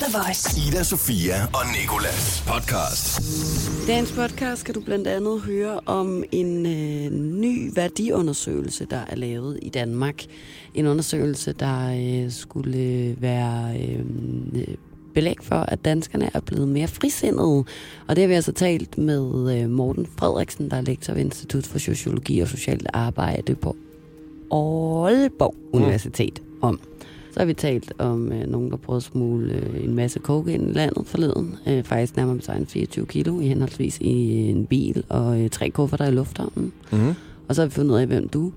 The Voice. Ida, Sofia og Nikolas podcast. I dagens podcast kan du blandt andet høre om en øh, ny værdiundersøgelse, der er lavet i Danmark. En undersøgelse, der øh, skulle være øh, belæg for, at danskerne er blevet mere frisindede. Og det har vi altså talt med øh, Morten Frederiksen, der er lektor ved Institut for Sociologi og Socialt Arbejde på Aalborg Universitet om. Så har vi talt om øh, nogen, der prøvede at smule øh, en masse coke ind i landet forleden. Øh, faktisk nærmere betegnet 24 kilo i henholdsvis i en bil og øh, tre kufferter i lufthavnen. Mm-hmm. Og så har vi fundet ud af, hvem du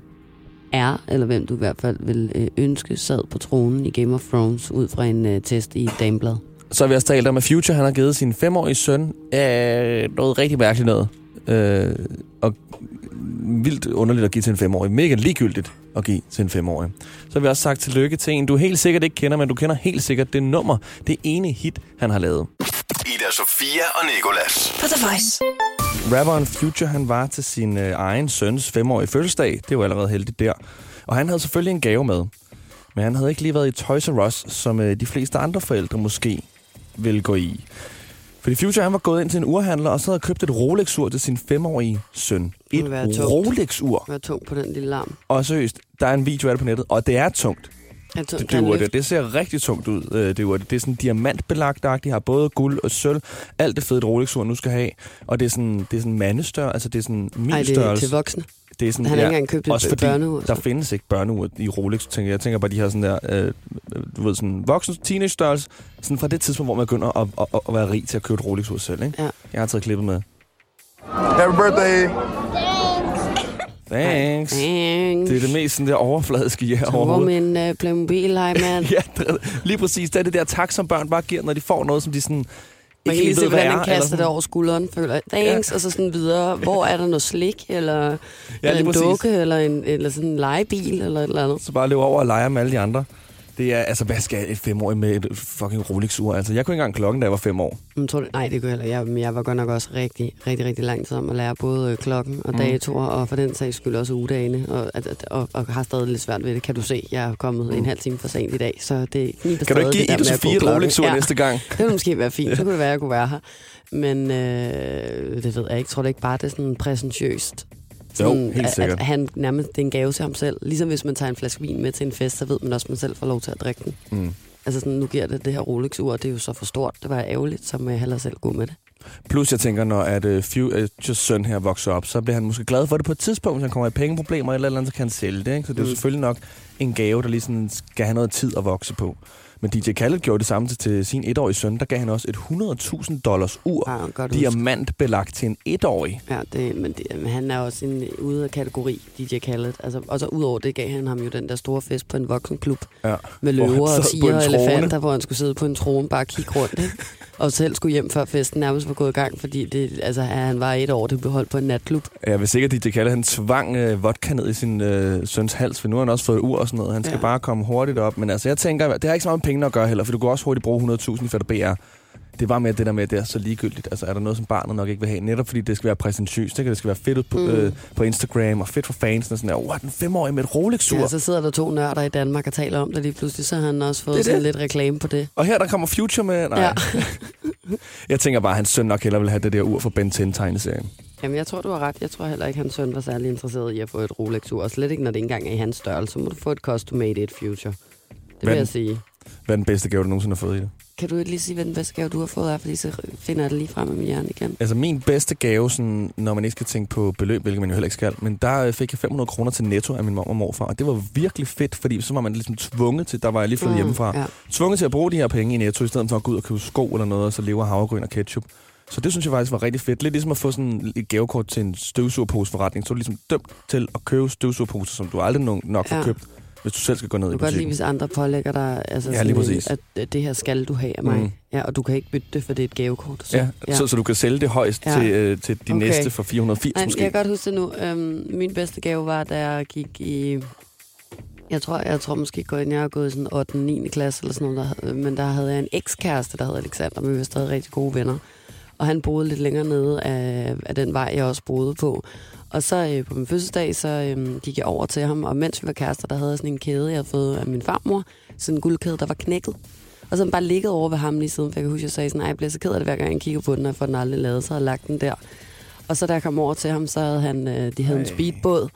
er, eller hvem du i hvert fald vil øh, ønske sad på tronen i Game of Thrones, ud fra en øh, test i Dameblad. Så har vi også talt om, at Future han har givet sin femårige søn øh, noget rigtig mærkeligt noget. Øh, og vildt underligt at give til en femårig. Mega ligegyldigt at give til en femårig. Så har vi også sagt tillykke til en, du helt sikkert ikke kender, men du kender helt sikkert det nummer, det ene hit, han har lavet. Ida, Sofia og Nikolas. På The Voice. Rapperen Future, han var til sin øh, egen søns femårige fødselsdag. Det var allerede heldigt der. Og han havde selvfølgelig en gave med. Men han havde ikke lige været i Toys R Us, som øh, de fleste andre forældre måske vil gå i. Fordi Future, han var gået ind til en urhandler, og så havde købt et Rolex-ur til sin femårige søn. Et tungt. Rolex-ur. Vær tung på den lille larm. Og seriøst, der er en video af det på nettet, og det er tungt. Tung, Det, det, ur, det, det ser rigtig tungt ud, øh, det ur. Det er sådan diamantbelagt De har både guld og sølv. Alt det fede, et Rolex-ur nu skal have. Og det er sådan, det er sådan mandestørrelse, altså det er sådan min Ej, det er størrelse. til voksne. Det er sådan, Han har ikke engang købt et også fordi børneur, der findes ikke børneur i Rolex. Tænker jeg. jeg tænker bare, de har sådan der, øh, du ved, sådan voksen teenage størrelse. Sådan fra det tidspunkt, hvor man begynder at, at, at være rig til at købe et Rolex ud selv. Ikke? Ja. Jeg har taget klippet med. Happy birthday. Thanks. Thanks. Det er det mest sådan der overfladiske ja hvor overhovedet. min uh, Playmobil, hej mand. Ja, lige præcis. Det er det der tak, som børn bare giver, når de får noget, som de sådan Man kan lige se, hvordan eller kaster det over skulderen, føler. Thanks, og så sådan videre. Hvor er der noget slik, eller, Ja, eller en dukke, eller, en, eller sådan en legebil, eller et eller andet. Så bare løbe over og lege med alle de andre. Det er, altså, hvad skal et femårig med et fucking Rolex-ur? Altså, jeg kunne ikke engang klokken, da jeg var fem år. Men tror du, nej, det kunne jeg heller. Jeg, men jeg var godt nok også rigtig, rigtig, rigtig lang tid om at lære både øh, klokken og datoer, og for den sags skyld også ugedagene, og, at, og, og har stadig lidt svært ved det, kan du se. Jeg er kommet en halv time for sent i dag, så det kniber Kan du ikke give det Ida Sofie et. Rolex-ur Ja. næste gang? Det ville måske være fint. Så kunne det være, at jeg kunne være her. Men øh, det ved jeg ikke. Tror du ikke bare, det er sådan præsentøst? Jo, Sådan, helt at- sikkert. At han nærmest, det er en gave til ham selv. Ligesom hvis man tager en flaske vin med til en fest, så ved man også, at man selv får lov til at drikke den. Mm. Altså sådan, nu giver det det her Rolex-ur, det er jo så for stort. Det var ærgerligt, så må jeg hellere selv gå med det. Plus, jeg tænker, når at, uh, Futures søn her vokser op, så bliver han måske glad for det på et tidspunkt, hvis han kommer i pengeproblemer eller eller andet, så kan han sælge det. Ikke? Så det er jo Mm. selvfølgelig nok en gave, der lige sådan skal have noget tid at vokse på. Men DJ Khaled gjorde det samme til, til sin etårige søn. Der gav han også et 100.000 dollars ur, huske. diamantbelagt til en etårig. Ja, det, men, det, men han er også en, ude af kategori, DJ Khaled. Altså, og så udover det gav han ham jo den der store fest på en voksenklub Ja. med løver og tiger og elefanter, hvor han skulle sidde på en trone bare og kigge rundt. Ikke? Og selv skulle hjem før festen nærmest var gået i gang, fordi det, altså, han var et år, det blev holdt på en natklub. Jeg vil sikkert, at DJ Khaled han tvang øh, vodka ned i sin øh, søns hals, for nu har han også fået ur og sådan noget. Han skal Ja. ja. bare komme hurtigt op. Men altså, jeg tænker, det har ikke så meget med pengene at gøre heller, for du kan også hurtigt bruge 100.000 i FBR. Det bare med det der med, at det er så ligegyldigt. Altså, er der noget, som barnet nok ikke vil have? Netop fordi det skal være præsentøst, ikke? det skal være fedt ud på, Mm. øh, på Instagram, og fedt for fansen, og sådan der, oh, den femårige med et Rolex-ur. Ja, så sidder der to nørder i Danmark og taler om det lige pludselig, så har han også fået Det sådan det. lidt reklame på det. Og her der kommer Future med. Nej. Ja. jeg tænker bare, at hans søn nok hellere vil have det der ur for Ben 10-tegneserien. Jamen, jeg tror, du har ret. Jeg tror heller ikke, hans søn var særlig interesseret i at få et Rolex-ur. Og slet ikke, når det ikke engang er i hans størrelse. Så må du få et custom made it future. Det vil Hvad- jeg sige. Hvad er den bedste gave, du nogensinde har fået i det? Kan du lige sige, hvad den bedste gave, du har fået er? Fordi så finder jeg det lige frem med min hjerne igen. Altså min bedste gave, sådan, når man ikke skal tænke på beløb, hvilket man jo heller ikke skal, men der øh, fik jeg 500 kroner til netto af min mor og morfar, og det var virkelig fedt, fordi så var man ligesom tvunget til, der var jeg lige flyttet Mm, hjemmefra, Ja. tvunget til at bruge de her penge i netto, i stedet for at gå ud og købe sko eller noget, og så leve af havregryn og ketchup. Så det synes jeg faktisk var rigtig fedt. Lidt ligesom at få sådan et gavekort til en støvsugerposeforretning. Så er du ligesom dømt til at købe støvsugerposer, som du aldrig nok, nok får Ja. købt, hvis du selv skal gå ned Du i kan godt lide, butikken. hvis andre pålægger dig, altså Ja, lige præcis. at, at det her skal du have af mig. Mm. Ja, og du kan ikke bytte det, for det er et gavekort. Så, Ja, ja. Så, så du kan sælge det højst Ja. til, øh, til de Okay. næste for 480 Nej, måske. jeg kan godt huske det nu. Øhm, min bedste gave var, da jeg gik i... Jeg tror, jeg tror måske godt, jeg har gået i sådan 8. 9. klasse eller sådan noget, der, men der havde jeg en ekskæreste, der hed Alexander, men vi var stadig rigtig gode venner. Og han boede lidt længere nede af, af den vej, jeg også boede på. Og så øh, på min fødselsdag, så øh, gik jeg over til ham, og mens vi var kærester, der havde jeg sådan en kæde, jeg havde fået af min farmor. Sådan en guldkæde, der var knækket. Og så har den bare ligget over ved ham lige siden, for jeg kan huske, at jeg sagde sådan, "Ej, jeg bliver så ked af det, hver gang jeg kigger på den, og får den aldrig lavet, så jeg lagt den der. Og så da jeg kom over til ham, så havde han, øh, de havde en Ej. speedbåd,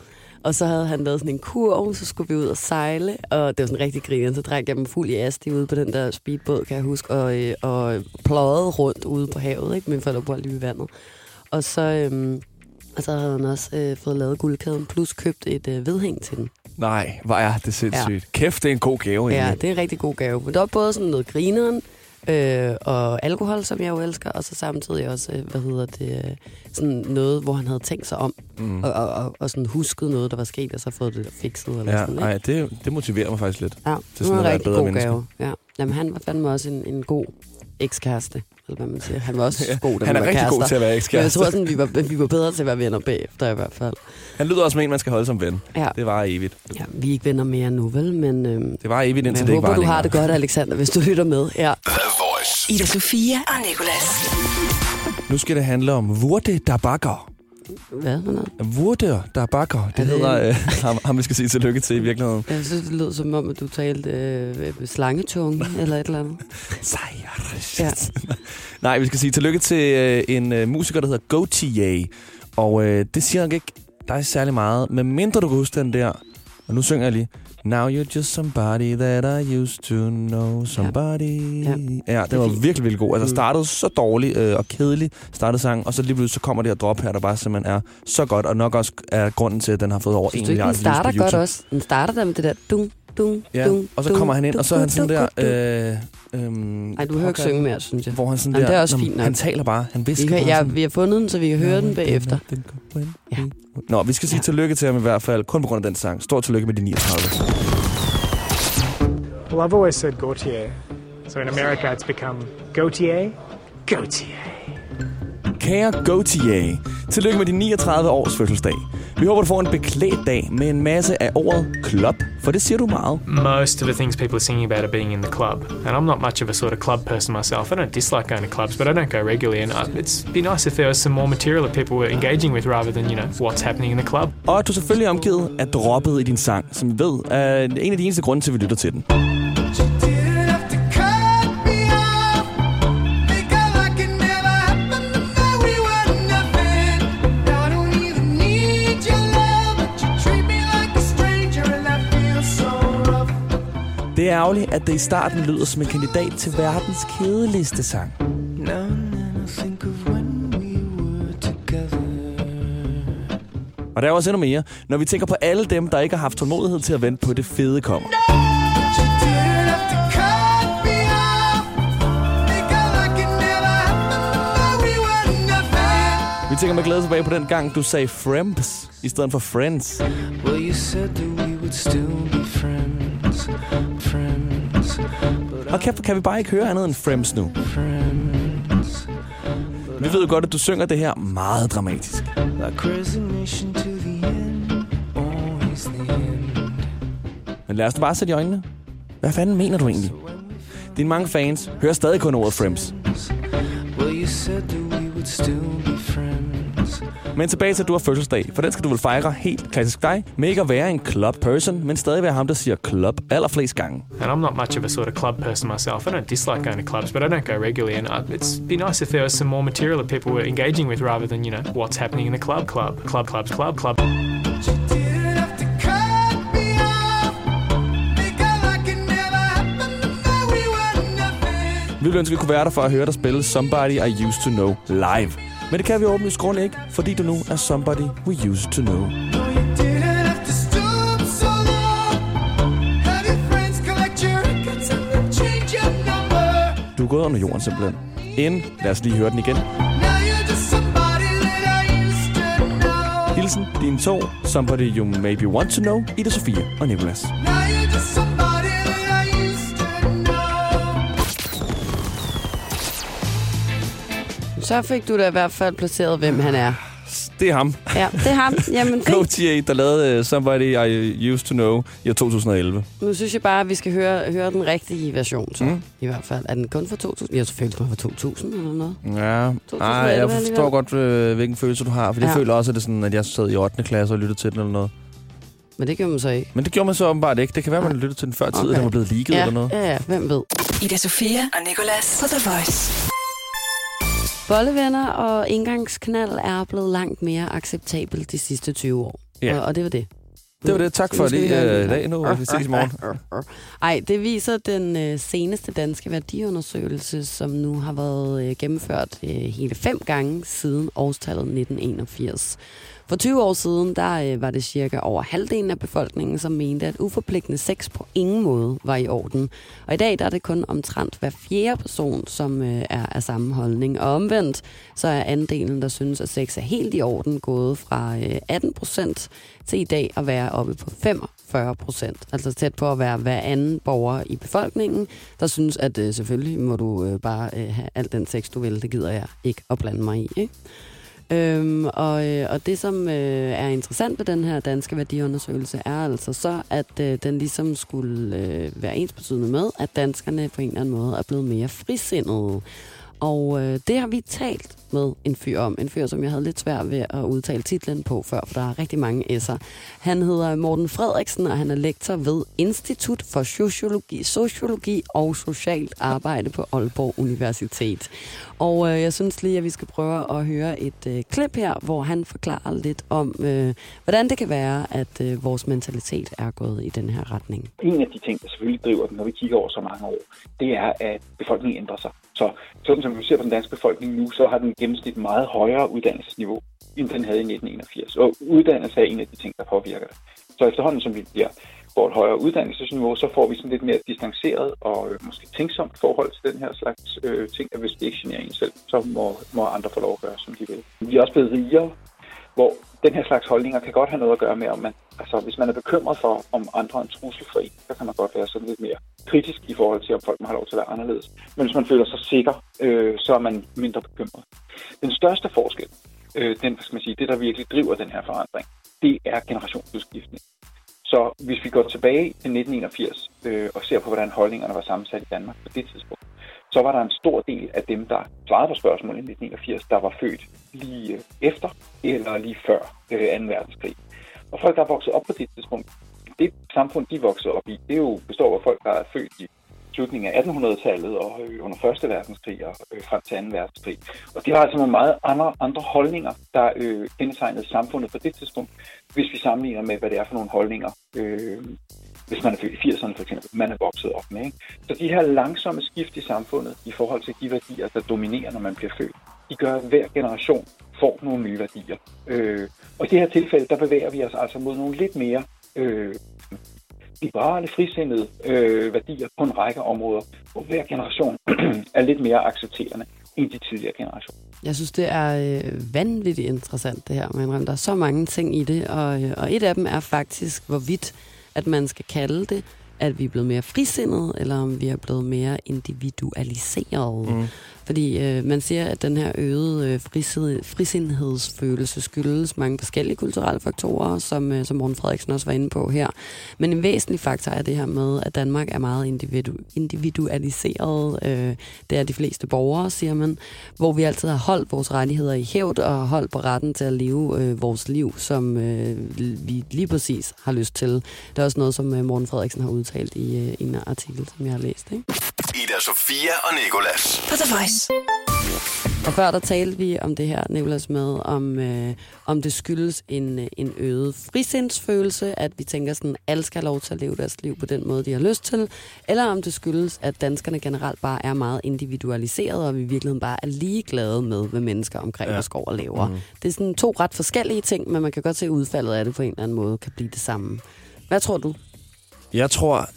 og så havde han lavet sådan en kurv, så skulle vi ud og sejle, og det var sådan rigtig grineren. Så drak jeg dem fuld i asti ude på den der speedbåd, kan jeg huske, og, øh, og pløjede rundt ude på havet, ikke? Min forældre bor lige ved vandet. Og så, øhm, og så havde han også øh, fået lavet guldkæden, plus købt et øh, vedhæng til den. Nej, hvor er det sindssygt. Ja. Kæft, det er en god gave, Ja, egentlig. det er en rigtig god gave. Men der var både sådan noget grineren, øh, og alkohol, som jeg jo elsker, og så samtidig også, øh, hvad hedder det, øh, sådan noget, hvor han havde tænkt sig om, Mm. og, og, og, og sådan husket noget, der var sket, og så fået det fikset. Eller Ja, sådan, ikke? ej, det, det motiverer mig faktisk lidt. Ja, sådan det var en rigtig god menneske. gave. Ja. Jamen, han var fandme også en, en god ekskæreste, eller hvad man siger. Han var også god, da Han vi er var rigtig god til at være Men jeg tror sådan, vi var, vi var bedre til at være venner bagefter i hvert fald. Han lyder også som en, man skal holde som ven. Ja, Det var evigt. ja vi er ikke venner mere nu, vel? Men, øhm, Det var evigt, indtil det ikke håber, var du længere. har det godt, Alexander, hvis du lytter med. Ja. Ida Sofia og Nicolas. Nu skal det handle om Wurde der bakker. Hvad for noget? Wurde der bakker. Det det- hedder øh, ham, ham, vi skal sige tillykke til i virkeligheden. Jeg synes, det lød som om, at du talte øh, slangetunge eller et eller andet. Sejr. Ja. Nej, vi skal sige tillykke til øh, en øh, musiker, der hedder Gautier. Og øh, det siger nok ikke dig særlig meget, men mindre du kan huske den der. Og nu synger jeg lige. Now you're just somebody that I used to know somebody. Ja. ja det var virkelig, virkelig god. Altså Mm. startede så dårligt øh, og kedeligt startede sang, og så lige pludselig så kommer det her drop her, der bare simpelthen er så godt, og nok også er grunden til, at den har fået over 1 Synes du ikke, milliard den views på starter YouTube. godt også? Den starter der med det der dung, dung, Ja, dung, og så kommer han ind, og så er han sådan der... Øh, øhm, Ej, du hører ikke synge mere, synes jeg. Hvor han sådan Jamen, der... det er også fint nok. Han taler bare. Han Vi, visker kan, bare ja, vi har fundet den, så vi kan høre den bagefter. Ja. Nå, vi skal sige Ja. tillykke til ham i hvert fald, kun på grund af den sang. Stort tillykke med de 39. Well, I've always said Gautier. So in America, it's become Gautier. Gautier. Kære Gautier, tillykke med din 39 års fødselsdag. Vi håber, du får en beklædt dag med en masse af ordet club, for det siger du meget. most of the things people are singing about are being in the club. And I'm not much of a sort of club person myself. I don't dislike going to clubs, but I don't go regularly. And uh, it'd be nice if there was some more material that people were engaging with rather than, you know, what's happening in the club. Og at du selvfølgelig er omgivet af droppet i din sang, som vi ved er en af de eneste grunde til, at vi lytter til den. Er ærgerligt, at det i starten lyder som en kandidat til verdens kedeligste sang. Og der er også endnu mere, når vi tænker på alle dem, der ikke har haft tålmodighed til at vente på, at det fede kommer. Vi tænker med glæde tilbage på den gang, du sagde Fremps i stedet for Friends. Well, you said that we would still be friends, friends, but Og kan, kan vi bare ikke høre andet end Friends nu? friends. Vi ved jo godt, at du synger det her meget dramatisk. Men lad os bare sætte i øjnene. Hvad fanden mener du egentlig? Dine mange fans hører stadig kun ordet Friends. Well, you said that we would still be friends. Men tilbage til, at du har fødselsdag, for den skal du vel fejre helt klassisk dig, med ikke at være en club person, men stadig være ham, der siger club allerflest gange. And I'm not much of a sort of club person myself. I don't dislike going to clubs, but I don't go regularly. And uh, it'd be nice if there was some more material that people were engaging with rather than, you know, what's happening in the club, club, club, clubs, club, club. Vi ville ønske, at vi kunne være der for at høre dig spille Somebody I Used To Know live. Men det kan vi åbenlyst grund ikke, fordi du nu er Somebody We Used To Know. Du er gået under jorden simpelthen. Inden, lad os lige høre den igen. Hilsen, din to, Somebody You Maybe Want To Know, Ida Sofia og Nicolas. Så fik du da i hvert fald placeret, hvem han er. Det er ham. Ja, det er ham. Jamen, fint. Gautier, der lavede uh, Somebody I Used To Know i år 2011. Nu synes jeg bare, at vi skal høre, høre den rigtige version, så. Mm. I hvert fald. Er den kun for 2000? Ja, selvfølgelig kun for 2000 eller noget. Ja, 2011 Ej, jeg forstår godt, øh, hvilken følelse du har. For jeg Ja. føler også, at det er sådan, at jeg sad i 8. klasse og lyttede til den eller noget. Men det gjorde man så ikke. Men det gjorde man så åbenbart ikke. Det kan være, man lyttede til den før tid, Okay. okay. den var blevet leaget Ja, eller noget. ja, ja, hvem ved. Ida Sofia og Nicolas på The Voice. Bollevenner og indgangsknald er blevet langt mere acceptabelt de sidste 20 år. Ja. Og, og det var det. Det var det. Tak for det høre øh, i dag nu, og vi ses i morgen. Ej, det viser den øh, seneste danske værdiundersøgelse, som nu har været øh, gennemført øh, hele fem gange siden årstallet 1981. For 20 år siden, der øh, var det cirka over halvdelen af befolkningen, som mente, at uforpligtende sex på ingen måde var i orden. Og i dag der er det kun omtrent hver fjerde person, som øh, er af samme holdning. Og omvendt, så er andelen, der synes, at sex er helt i orden, gået fra øh, 18 procent til i dag at være oppe på 45 procent. Altså tæt på at være hver anden borger i befolkningen, der synes, at øh, selvfølgelig må du øh, bare øh, have al den sex, du vil. Det gider jeg ikke at blande mig i. Ikke? Øhm, og, øh, og det, som øh, er interessant ved den her danske værdiundersøgelse, er altså så, at øh, den ligesom skulle øh, være ensbetydende med, at danskerne på en eller anden måde er blevet mere frisindede. Og øh, det har vi talt med en fyr om. En fyr, som jeg havde lidt svært ved at udtale titlen på før, for der er rigtig mange S'er. Han hedder Morten Frederiksen, og han er lektor ved Institut for Sociologi, Sociologi og Socialt Arbejde på Aalborg Universitet. Og øh, jeg synes lige, at vi skal prøve at høre et øh, klip her, hvor han forklarer lidt om, øh, hvordan det kan være, at øh, vores mentalitet er gået i den her retning. En af de ting, der selvfølgelig driver den, når vi kigger over så mange år, det er, at befolkningen ændrer sig. Så sådan som vi ser på den danske befolkning nu, så har den gennemsnit meget højere uddannelsesniveau, end den havde i 1981. Og uddannelse er en af de ting, der påvirker det. Så efterhånden, som vi bliver får et højere uddannelsesniveau, så får vi sådan lidt mere distanceret og øh, måske tænksomt forhold til den her slags øh, ting, at hvis det ikke generer en selv, så må, må andre få lov at gøre, som de vil. Vi er også blevet rigere, hvor den her slags holdninger kan godt have noget at gøre med, om man, altså hvis man er bekymret for, om andre er en trussel for en, så kan man godt være sådan lidt mere kritisk i forhold til, om folk må have lov til at være anderledes. Men hvis man føler sig sikker, øh, så er man mindre bekymret. Den største forskel, øh, den, hvad skal man sige, det der virkelig driver den her forandring, det er generationsudskiftning. Så hvis vi går tilbage til 1981 øh, og ser på, hvordan holdningerne var sammensat i Danmark på det tidspunkt, så var der en stor del af dem, der svarede på spørgsmålet i 1981, der var født lige øh, efter eller lige før øh, 2. verdenskrig. Og folk, der er vokset op på det tidspunkt, det samfund, de voksede op i, det jo, består af folk, der er født i slutningen af 1800-tallet og øh, under 1. verdenskrig og frem til 2. verdenskrig. Og det var altså nogle meget andre, andre holdninger, der øh, kendetegnede samfundet på det tidspunkt, hvis vi sammenligner med, hvad det er for nogle holdninger, øh, hvis man er født i 80'erne for eksempel, man er vokset op med. Ikke? Så de her langsomme skift i samfundet i forhold til de værdier, der dominerer, når man bliver født, de gør, at hver generation får nogle nye værdier. Øh, og i det her tilfælde, der bevæger vi os altså mod nogle lidt mere øh, liberale, frisindede øh, værdier på en række områder, hvor hver generation er lidt mere accepterende end de tidligere generationer. Jeg synes, det er øh, vanvittigt interessant det her, men der er så mange ting i det, og, øh, og et af dem er faktisk, hvorvidt at man skal kalde det, at vi er blevet mere frisindede, eller om vi er blevet mere individualiseret. Mm. Fordi øh, man siger, at den her øgede øh, frisid, frisindhedsfølelse skyldes mange forskellige kulturelle faktorer, som, øh, som Morten Frederiksen også var inde på her. Men en væsentlig faktor er det her med, at Danmark er meget individu, individualiseret. Øh, det er de fleste borgere, siger man. Hvor vi altid har holdt vores rettigheder i hævd og holdt på retten til at leve øh, vores liv, som øh, vi lige præcis har lyst til. Det er også noget, som øh, Morten Frederiksen har udtalt i øh, en artikel, som jeg har læst. Ikke? Ida Sofia og Nikolas. På The Voice. Og før der talte vi om det her, Nicolas, med, om, øh, om det skyldes en, en øget frisindsfølelse, at vi tænker sådan, at alle skal have lov til at leve deres liv på den måde, de har lyst til, eller om det skyldes, at danskerne generelt bare er meget individualiseret, og vi i virkeligheden bare er ligeglade med, hvad mennesker omkring ja. os går og laver. Mm. Det er sådan to ret forskellige ting, men man kan godt se, at udfaldet af det på en eller anden måde kan blive det samme. Hvad tror du? Jeg tror,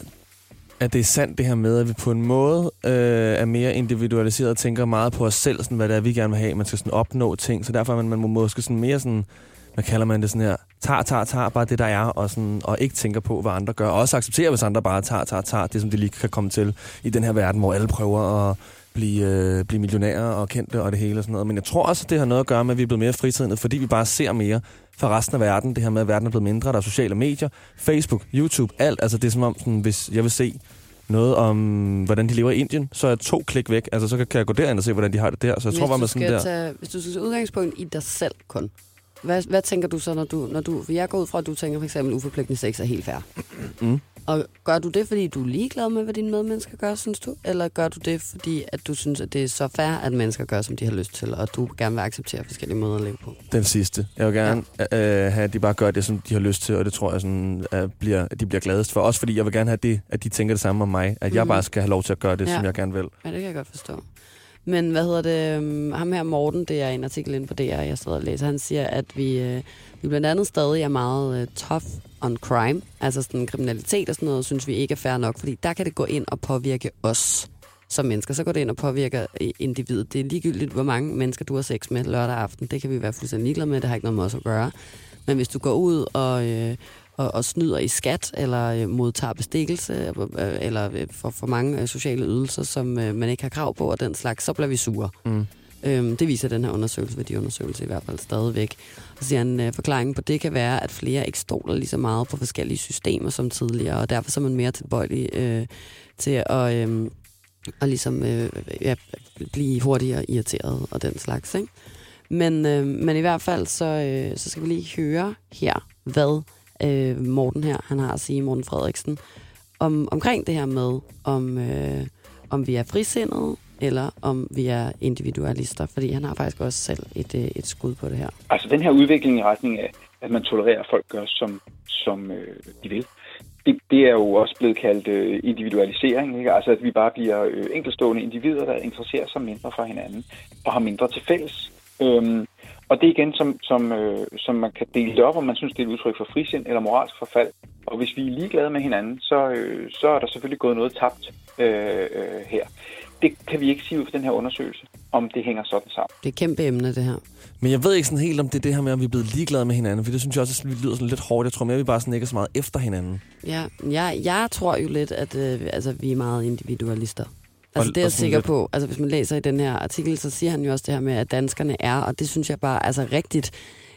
at det er sandt det her med, at vi på en måde øh, er mere individualiseret og tænker meget på os selv, sådan, hvad det er, vi gerne vil have. Man skal sådan opnå ting, så derfor er man, man må måske sådan mere sådan, hvad kalder man det sådan her, tager, tager, tager bare det, der er, og, sådan, og ikke tænker på, hvad andre gør. Og også accepterer, hvis andre bare tager, tager, tager det, som de lige kan komme til i den her verden, hvor alle prøver at blive, øh, blive millionærer og kendte og det hele og sådan noget. Men jeg tror også, at det har noget at gøre med, at vi er blevet mere fritidende, fordi vi bare ser mere fra resten af verden. Det her med, at verden er blevet mindre. Der er sociale medier, Facebook, YouTube, alt. Altså det er som om, sådan, hvis jeg vil se noget om, hvordan de lever i Indien, så er jeg to klik væk. Altså så kan jeg gå derind og se, hvordan de har det der. Så jeg tror bare med du sådan der... tage, hvis du skal tage udgangspunkt i dig selv kun, hvad, hvad tænker du så, når du, når du... For jeg går ud fra, at du tænker for eksempel, uforpligtende sex er helt fair. Mm. Og gør du det, fordi du er ligeglad med, hvad dine medmennesker gør, synes du? Eller gør du det, fordi at du synes, at det er så fair, at mennesker gør, som de har lyst til, og du gerne vil acceptere forskellige måder at leve på? Den sidste. Jeg vil gerne ja. øh, have, at de bare gør det, som de har lyst til, og det tror jeg, sådan, at, bliver, at de bliver gladest for. Også fordi jeg vil gerne have det, at de tænker det samme om mig. At mm. jeg Mhm. bare skal have lov til at gøre det, Ja. som jeg gerne vil. Ja, det kan jeg godt forstå. Men hvad hedder det? øhm, Ham her Morten, det er en artikel inde på DR, jeg sidder og læser. Han siger, at vi, øh, vi blandt andet stadig er meget øh, tough on crime. Altså sådan kriminalitet og sådan noget, synes vi ikke er fair nok. Fordi der kan det gå ind og påvirke os som mennesker. Så går det ind og påvirker øh, individet. Det er ligegyldigt, hvor mange mennesker du har sex med lørdag aften. Det kan vi være fuldstændig ligeglade med. Det har ikke noget med os at gøre. Men hvis du går ud og... Øh, og, og snyder i skat, eller øh, modtager bestikkelse, øh, eller øh, får for mange øh, sociale ydelser, som øh, man ikke har krav på, og den slags, så bliver vi sure. Mm. Øhm, det viser den her undersøgelse, værdiundersøgelse i hvert fald stadigvæk. Og så siger han, øh, forklaringen på det kan være, at flere ikke stoler lige så meget på forskellige systemer som tidligere, og derfor så er man mere tilbøjelig øh, til at, øh, at ligesom, øh, ja, blive hurtigere irriteret og den slags. Ikke? Men, øh, men i hvert fald, så, øh, så skal vi lige høre her, hvad øh, Morten her, han har at sige, Morten Frederiksen, om, omkring det her med, om, øh, om vi er frisindede, eller om vi er individualister, fordi han har faktisk også selv et, øh, et skud på det her. Altså den her udvikling i retning af, at man tolererer, at folk gør, som, som øh, de vil, det, det er jo også blevet kaldt øh, individualisering. Ikke? Altså at vi bare bliver øh, enkelstående individer, der interesserer sig mindre for hinanden og har mindre til fælles. Øhm, og det er igen, som, som, øh, som man kan dele det op, om man synes, det er et udtryk for frisind eller moralsk forfald. Og hvis vi er ligeglade med hinanden, så, øh, så er der selvfølgelig gået noget tabt øh, øh, her. Det kan vi ikke sige ud fra den her undersøgelse, om det hænger sådan sammen. Det er et kæmpe emne, det her. Men jeg ved ikke sådan helt, om det er det her med, om vi er blevet ligeglade med hinanden. For det synes jeg også, at det lyder sådan lidt hårdt. Jeg tror mere, at vi bare sådan ikke er så meget efter hinanden. Ja, jeg, jeg tror jo lidt, at øh, altså, vi er meget individualister. Altså, det er jeg sikker lidt- på. Altså, hvis man læser i den her artikel, så siger han jo også det her med, at danskerne er, og det synes jeg bare altså rigtigt,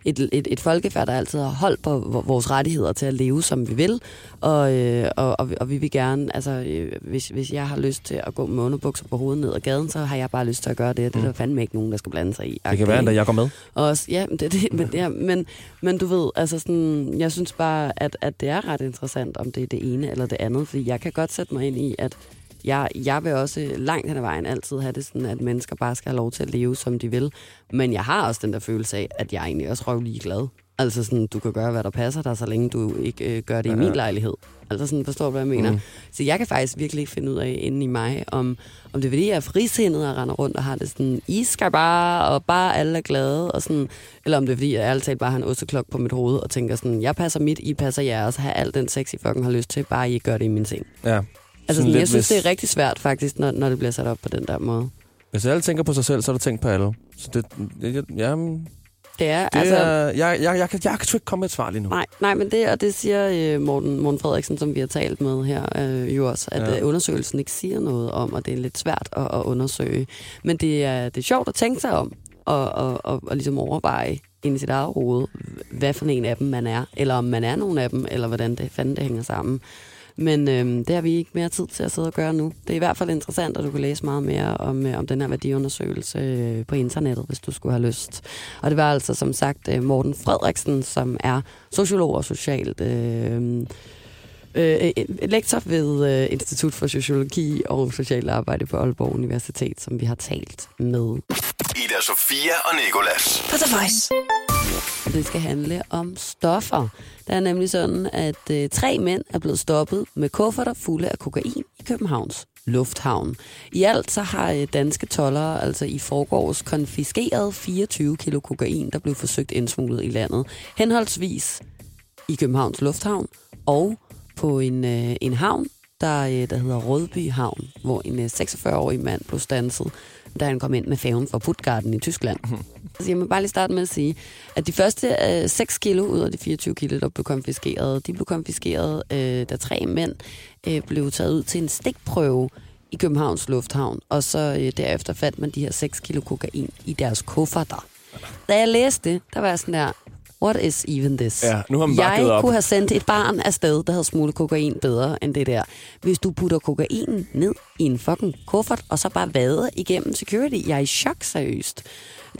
et, et, et folkefærd, der altid har holdt på vo- vores rettigheder til at leve, som vi vil. Og, øh, og, og, vi- og vi vil gerne, altså, øh, hvis, hvis jeg har lyst til at gå med underbukser på hovedet ned ad gaden, så har jeg bare lyst til at gøre det. Det er der fandme ikke nogen, der skal blande sig i. Det kan være, at jeg går med. Også, ja, men det, det, men, ja, men, men du ved, altså sådan, jeg synes bare, at, at det er ret interessant, om det er det ene eller det andet, fordi jeg kan godt sætte mig ind i, at jeg, jeg vil også langt hen ad vejen altid have det sådan, at mennesker bare skal have lov til at leve, som de vil. Men jeg har også den der følelse af, at jeg egentlig også røv lige glad. Altså sådan, du kan gøre, hvad der passer dig, så længe du ikke øh, gør det i min lejlighed. Altså sådan, forstår du, hvad jeg mener? Mm. Så jeg kan faktisk virkelig ikke finde ud af inde i mig, om, om det er fordi, jeg er frisindet og render rundt og har det sådan, I skal bare, og bare alle er glade, og sådan, eller om det er fordi, jeg ærligt talt bare har en osteklok på mit hoved, og tænker sådan, jeg passer mit, I passer jeres, have alt den sex, I fucking har lyst til, bare I ikke gør det i min seng. Ja. Altså, sådan, lidt, jeg synes, hvis, det er rigtig svært faktisk, når, når det bliver sat op på den der måde. Hvis alle tænker på sig selv, så er der tænkt på alle. Så det, det, jamen, Det er, det altså, er, jeg, jeg, jeg, jeg, kan, jeg kan ikke komme med et svar lige nu. Nej, nej, men det, og det siger øh, Morten, Morten Frederiksen, som vi har talt med her, øh, jo også, at ja. øh, undersøgelsen ikke siger noget om, og det er lidt svært at, at undersøge. Men det er, det er sjovt at tænke sig om, og, og, og, og ligesom overveje ind i sit eget hoved, hvad for en af dem man er, eller om man er nogen af dem, eller hvordan det fanden det hænger sammen. Men øh, det har vi ikke mere tid til at sidde og gøre nu. Det er i hvert fald interessant, at du kan læse meget mere om, øh, om den her værdiundersøgelse øh, på internettet, hvis du skulle have lyst. Og det var altså som sagt øh, Morten Frederiksen, som er sociolog og socialt øh, øh, lektor ved øh, Institut for Sociologi og Socialt Arbejde på Aalborg Universitet, som vi har talt med. Ida Sofia og Nikolas. På The Voice. Det skal handle om stoffer. Det er nemlig sådan, at øh, tre mænd er blevet stoppet med kufferter fulde af kokain i Københavns Lufthavn. I alt så har øh, danske tollere altså i forgårs konfiskeret 24 kilo kokain, der blev forsøgt indsmuglet i landet. Henholdsvis i Københavns Lufthavn og på en, øh, en havn, der, øh, der hedder Rødby Havn, hvor en øh, 46-årig mand blev stanset, da han kom ind med færgen fra Puttgarden i Tyskland. Så jeg må bare lige starte med at sige, at de første øh, 6 kilo ud af de 24 kilo, der blev konfiskeret, de blev konfiskeret, øh, da tre mænd øh, blev taget ud til en stikprøve i Københavns Lufthavn, og så øh, derefter fandt man de her 6 kilo kokain i deres kufferter. Da jeg læste det, der var jeg sådan der, What is even this? Ja, nu har man jeg givet op. kunne have sendt et barn afsted, der havde smuglet kokain bedre end det der. Hvis du putter kokain ned i en fucking kuffert, og så bare vader igennem security. Jeg er i chok, seriøst.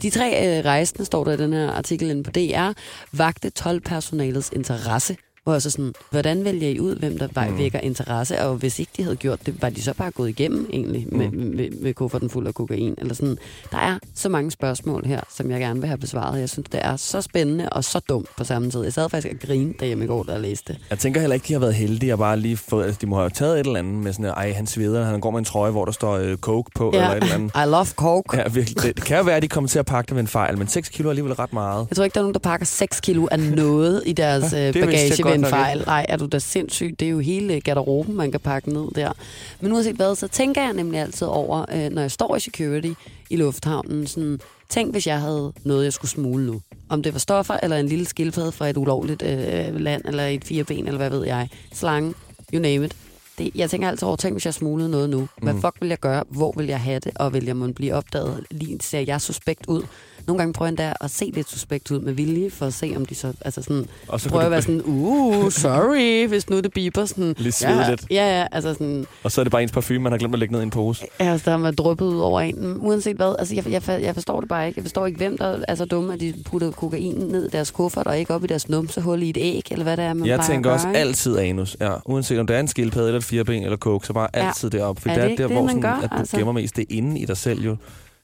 De tre øh, rejsende, står der i den her artikel inde på DR, vagte 12-personalets interesse. Hvor jeg så sådan, hvordan vælger I ud, hvem der mm. vækker interesse? Og hvis ikke de havde gjort det, var de så bare gået igennem egentlig med, Mm. med, med kufferten fuld af kokain? Eller sådan. Der er så mange spørgsmål her, som jeg gerne vil have besvaret. Jeg synes, det er så spændende og så dumt på samme tid. Jeg sad faktisk og grinede derhjemme i går, da jeg læste det. Jeg tænker heller ikke, de har været heldige og bare lige fået... Altså, de må have taget et eller andet med sådan, at, ej, han sveder, han går med en trøje, hvor der står øh, coke på, eller et eller andet. I love coke. Ja, virkelig. Det, kan jo være, at de kommer til at pakke det ved en fejl, men 6 kilo er alligevel ret meget. Jeg tror ikke, der er nogen, der pakker 6 kilo af noget i deres Ja, øh, bagage en fejl. Nej, er du da sindssyg? Det er jo hele garderoben, man kan pakke ned der. Men uanset hvad, så tænker jeg nemlig altid over, øh, når jeg står i security i lufthavnen, sådan, tænk hvis jeg havde noget, jeg skulle smule nu. Om det var stoffer, eller en lille skildpadde fra et ulovligt øh, land, eller et fireben, eller hvad ved jeg. Slange, you name it. Det, jeg tænker altid over, tænk hvis jeg smuglede noget nu. Hvad Mm. fuck vil jeg gøre? Hvor vil jeg have det? Og vil jeg må blive opdaget? Lige ser jeg suspekt ud? Nogle gange prøver jeg endda at se lidt suspekt ud med vilje, for at se, om de så... Altså sådan, Og så prøver at være sådan, uh, sorry, hvis nu det biber. Sådan, svede ja, lidt. Ja, ja, altså sådan, Og så er det bare ens parfume, man har glemt at lægge ned i en pose. altså, der har været dryppet ud over en. Uanset hvad, altså, jeg, jeg, jeg forstår det bare ikke. Jeg forstår ikke, hvem der er så dumme, at de putter kokain ned i deres kuffert, og ikke op i deres numsehul i et æg, eller hvad det er, man Jeg tænker også ikke? altid anus. Ja, uanset om det er en skildpadde eller et fireben eller coke, så bare Ja. altid derop. For Er det det er der, det, hvor man sådan, gør, at du altså? gemmer mest det inde i dig selv jo.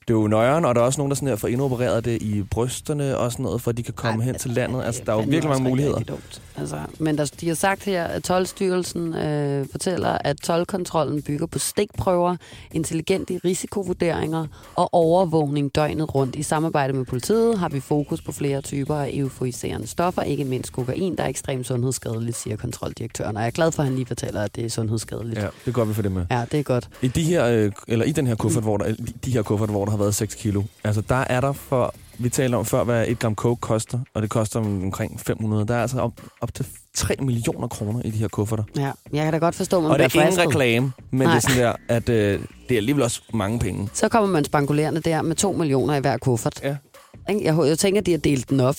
Det er jo nøjeren, og der er også nogen, der sådan her får indopereret det i brysterne og sådan noget, for at de kan komme hen til landet. Altså, der er jo virkelig mange muligheder. dumt. Altså, men der, de har sagt her, at tolvstyrelsen øh, fortæller, at tolvkontrollen bygger på stikprøver, intelligente risikovurderinger og overvågning døgnet rundt. I samarbejde med politiet har vi fokus på flere typer af euforiserende stoffer, ikke mindst kokain, der er ekstremt sundhedsskadeligt, siger kontroldirektøren. Og jeg er glad for, at han lige fortæller, at det er sundhedsskadeligt. Ja, det gør vi for det med. ja det er godt. I de her, øh, eller i den her kuffert, hvor der, de- de her kuffert, hvor der har været 6 kilo, altså der er der for, vi taler om før, hvad et gram coke koster, og det koster om- omkring 500. Der er altså op, op til 3 millioner kroner i de her kufferter. Ja, jeg kan da godt forstå, man og det er ingen fristet. reklame, men Nej. det er sådan der, at øh, det er alligevel også mange penge. Så kommer man spangulerende der med to millioner i hver kuffert. Ja. Jeg, jeg tænker, at de har delt den op.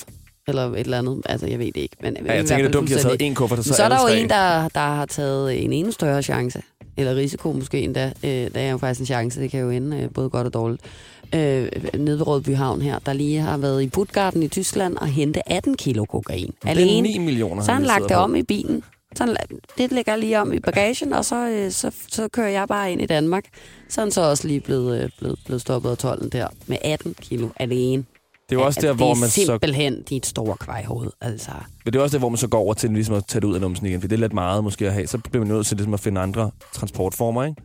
Eller et eller andet. Altså, jeg ved det ikke. Men, Ja, jeg tænker, det er dumt, at de har taget en kuffert, og så, så er der jo en, der, der har taget en endnu større chance. Eller risiko måske endda. Øh, der er jo faktisk en chance, det kan jo ende øh, både godt og dårligt. Øh, nede ved Rødby Havn her, der lige har været i Puttgarten i Tyskland og hente 18 kilo kokain. Det Alene. 9 millioner. Så har han lagt det på. om i bilen. Så han, la- det lægger jeg lige om i bagagen, og så, øh, så, så kører jeg bare ind i Danmark. Så er han så også lige blevet, øh, blevet, blevet stoppet af tolden der med 18 kilo alene. Det er jo også Altså, der, hvor det er man så simpelthen dit store kvejhoved, altså. Men det er også der, hvor man så går over til ligesom at tage det ud af numsen igen, for det er lidt meget måske at have. Så bliver man nødt til ligesom at finde andre transportformer, ikke?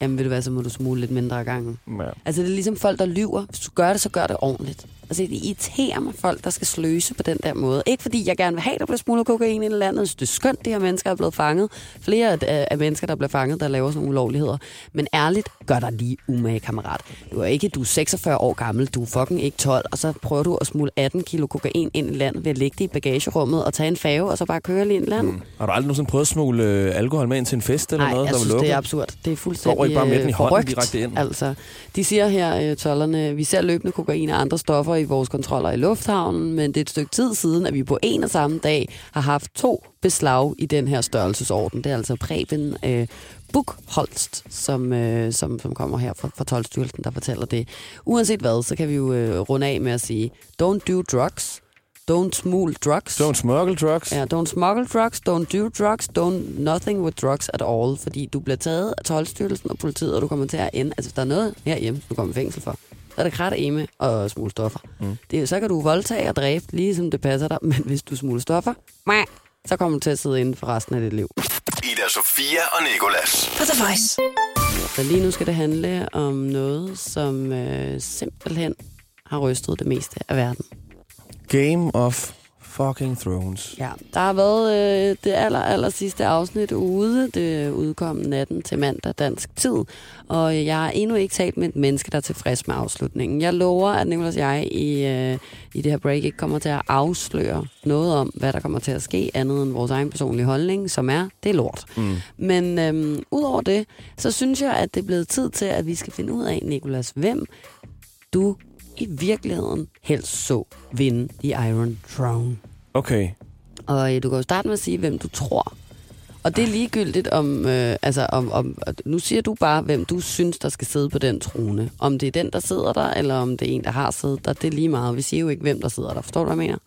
Jamen ved du hvad, så må du smule lidt mindre af gangen. Ja. Altså det er ligesom folk, der lyver. Hvis du gør det, så gør det ordentligt. Altså det irriterer mig folk, der skal sløse på den der måde. Ikke fordi jeg gerne vil have, at der bliver smuglet kokain i landet. Det er skønt, de her mennesker er blevet fanget. Flere af, af mennesker, der bliver fanget, der laver sådan nogle ulovligheder. Men ærligt, gør dig lige umage, kammerat. Du er ikke, du er 46 år gammel, du er fucking ikke 12, og så prøver du at smule 18 kilo kokain ind i landet ved at lægge det i bagagerummet og tage en fave, og så bare køre lige ind i landet. Mm. Har du aldrig nogensinde prøvet at smule øh, alkohol med ind til en fest eller Nej, noget, jeg der var synes, lukket? det er absurd. Det er fuldstændig Går ikke bare med den i øh, hånden forrygt. direkte ind? Altså, de siger her, øh, tollerne, vi ser løbende kokain og andre stoffer i vores kontroller i lufthavnen, men det er et stykke tid siden, at vi på en og samme dag har haft to beslag i den her størrelsesorden. Det er altså Preben øh, Bukholst, som, øh, som, som kommer her fra, fra Tolvstyrelsen, der fortæller det. Uanset hvad, så kan vi jo øh, runde af med at sige, don't do drugs, don't smuggle drugs. Don't smuggle drugs. Ja, don't smuggle drugs, don't do drugs, don't nothing with drugs at all, fordi du bliver taget af tolvstyrelsen og politiet, og du kommer til at ende, altså hvis der er noget herhjemme, du kommer i fængsel for, så er det krat eme og smule stoffer. Mm. Det, så kan du voldtage og dræbe, lige som det passer dig, men hvis du smuler stoffer, så kommer du til at sidde inde for resten af dit liv. Ida Sofia og Nikolas. På The Voice. Så lige nu skal det handle om noget, som øh, simpelthen har rystet det meste af verden. Game of fucking Thrones. Ja, der har været øh, det aller, aller sidste afsnit ude. Det udkom natten til mandag dansk tid. Og jeg har endnu ikke talt med et menneske, der er tilfreds med afslutningen. Jeg lover, at Nicolas og jeg i, øh, i det her break ikke kommer til at afsløre noget om, hvad der kommer til at ske, andet end vores egen personlige holdning, som er, det er lort. Mm. Men øhm, udover det, så synes jeg, at det er blevet tid til, at vi skal finde ud af, Nicolas, hvem du i virkeligheden helst så vinde The Iron Throne. Okay. Og øh, du kan jo starte med at sige, hvem du tror. Og det er ligegyldigt om, øh, altså om, om, nu siger du bare, hvem du synes, der skal sidde på den trone. Om det er den, der sidder der, eller om det er en, der har siddet der, det er lige meget. Vi siger jo ikke, hvem der sidder der. Forstår du, hvad jeg mener?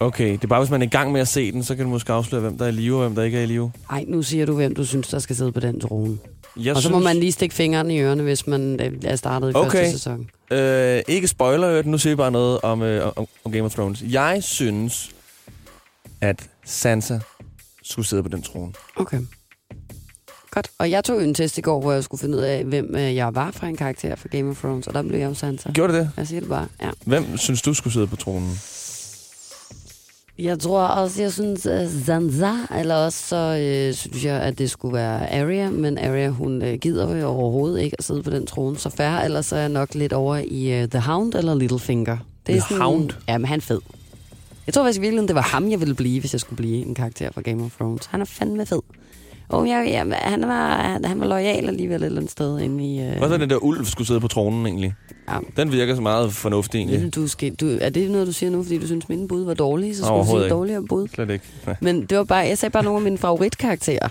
Okay, det er bare, hvis man er i gang med at se den, så kan du måske afsløre, hvem der er i live og hvem der ikke er i live. Ej, nu siger du, hvem du synes, der skal sidde på den trone. Jeg og så må man lige stikke fingeren i ørerne, hvis man øh, er startet i Okay. første sæson. Øh, ikke spoiler, nu siger vi bare noget om, øh, om, om Game of Thrones. Jeg synes, at Sansa skulle sidde på den trone. Okay. Godt. Og jeg tog en test i går, hvor jeg skulle finde ud af, hvem øh, jeg var fra en karakter fra Game of Thrones, og der blev jeg jo Sansa. Gjorde det det? Jeg siger det bare, ja. Hvem synes du skulle sidde på tronen? Jeg tror også, jeg synes uh, Sansa, eller også så øh, synes jeg, at det skulle være Arya, men Arya, hun øh, gider jo overhovedet ikke at sidde på den trone så færre, ellers så er jeg nok lidt over i uh, The Hound eller Littlefinger. Det The Hound? Ja, men han er fed. Jeg tror faktisk i virkeligheden, det var ham, jeg ville blive, hvis jeg skulle blive en karakter fra Game of Thrones. Han er fandme fed. Oh, ja, ja, han, var, han, han var lojal alligevel et eller andet sted inde i... Hvad så den der ulv skulle sidde på tronen egentlig? Ja. Den virker så meget fornuftig egentlig. Du, skal, du, er det noget, du siger nu, fordi du synes, mine bud var dårlige? Så skulle du sige ikke. dårligere bud. Slet ikke. Nej. Men det var bare, jeg sagde bare nogle af mine favoritkarakterer.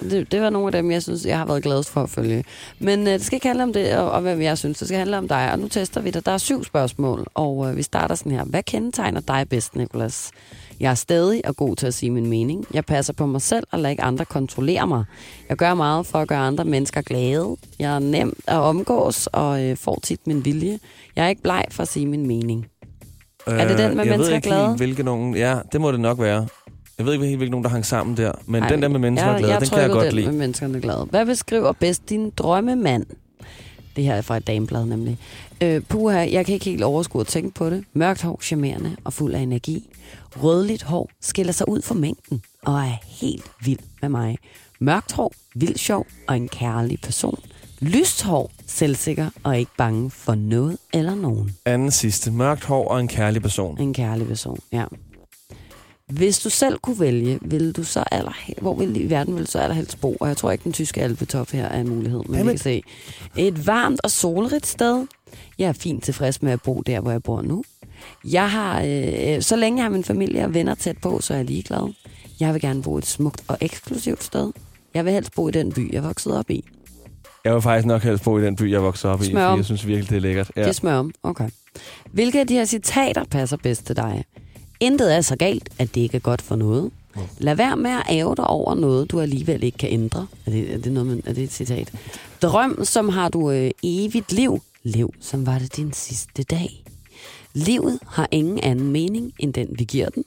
Det, det var nogle af dem, jeg synes, jeg har været gladest for at følge. Men øh, det skal ikke handle om det, og, og hvem jeg synes. Det skal handle om dig, og nu tester vi dig. Der er syv spørgsmål, og øh, vi starter sådan her. Hvad kendetegner dig bedst, Nicolas? Jeg er stadig og god til at sige min mening. Jeg passer på mig selv og lader ikke andre kontrollere mig. Jeg gør meget for at gøre andre mennesker glade. Jeg er nem at omgås og øh, får tit min vilje. Jeg er ikke bleg for at sige min mening. Er det den med Øh, jeg mennesker ved ikke glade? Helt, hvilke nogen... Ja, det må det nok være. Jeg ved ikke helt, hvilke nogen, der hang sammen der. Men Ej, den der med mennesker jeg, glade, jeg den kan jeg godt den lide. med menneskerne glade. Hvad beskriver bedst din drømmemand? Det her er fra et dameblad nemlig. Øh, puha, jeg kan ikke helt overskue at tænke på det. Mørkt hår, charmerende og fuld af energi. Rødligt hår skiller sig ud for mængden og er helt vild med mig. Mørkt hår, vild sjov og en kærlig person. Lyst hår, selvsikker og ikke bange for noget eller nogen. Anden sidste. Mørkt hår og en kærlig person. En kærlig person, ja. Hvis du selv kunne vælge, ville du så aller, hvor ville i verden ville du så allerhelst bo? Og jeg tror ikke, den tyske alpetop her er en mulighed, men vi kan se. Et varmt og solrigt sted. Jeg er fint tilfreds med at bo der, hvor jeg bor nu. Jeg har, øh, så længe jeg har min familie og venner tæt på, så er jeg ligeglad. Jeg vil gerne bo et smukt og eksklusivt sted. Jeg vil helst bo i den by, jeg voksede op i. Jeg vil faktisk nok helst bo i den by, jeg voksede op i, Smør om. fordi jeg synes virkelig, det er lækkert. Ja. Det smør om. Okay. Hvilke af de her citater passer bedst til dig? Intet er så galt, at det ikke er godt for noget. Lad være med at æve dig over noget, du alligevel ikke kan ændre. Er det, er det, noget, med- er det et citat? Drøm, som har du øh, evigt liv. Lev, som var det din sidste dag. Livet har ingen anden mening, end den vi giver den.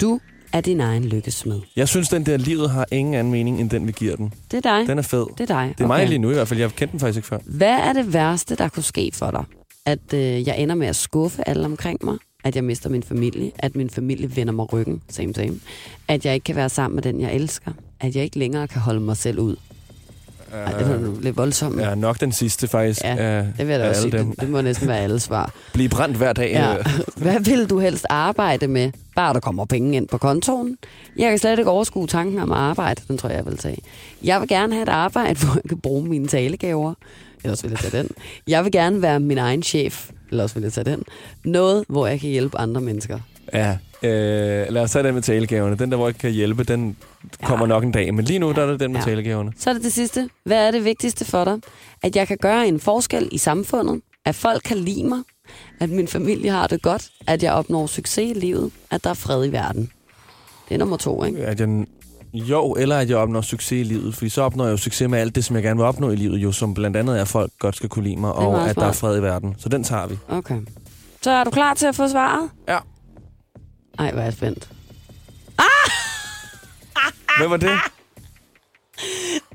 Du er din egen lykkesmed. Jeg synes, den der livet har ingen anden mening, end den, vi giver den. Det er dig. Den er fed. Det er dig. Det er mig lige nu i hvert fald. Jeg kendte den faktisk ikke før. Hvad er det værste, der kunne ske for dig? At øh, jeg ender med at skuffe alle omkring mig? At jeg mister min familie? At min familie vender mig ryggen? Same, same. At jeg ikke kan være sammen med den, jeg elsker? At jeg ikke længere kan holde mig selv ud? Ej, det var nu lidt voldsomt. Ja, nok den sidste faktisk. Ja, det vil jeg da også sige. dem. Det, det må næsten være alle svar. Blive brændt hver dag. Ja. øh. Hvad vil du helst arbejde med? Bare der kommer penge ind på kontoen. Jeg kan slet ikke overskue tanken om arbejde. Den tror jeg, jeg vil tage. Jeg vil gerne have et arbejde, hvor jeg kan bruge mine talegaver. Ellers vil jeg tage den. Jeg vil gerne være min egen chef. Ellers vil jeg tage den. Noget, hvor jeg kan hjælpe andre mennesker. Ja, øh, lad os tage den med talegaverne. Den der, hvor jeg kan hjælpe, den kommer nok en dag. Men lige nu, der er det den med Ja. talegaverne. Så er det det sidste. Hvad er det vigtigste for dig? At jeg kan gøre en forskel i samfundet. At folk kan lide mig. At min familie har det godt. At jeg opnår succes i livet. At der er fred i verden. Det er nummer to, ikke? At jeg, jo, eller at jeg opnår succes i livet. Fordi så opnår jeg jo succes med alt det, som jeg gerne vil opnå i livet. Jo, som blandt andet er, at folk godt skal kunne lide mig. Og at der er fred i verden. Så den tager vi. Okay. Så er du klar til at få svaret? Ja. Ej, hvor er jeg spændt. Hvad var det?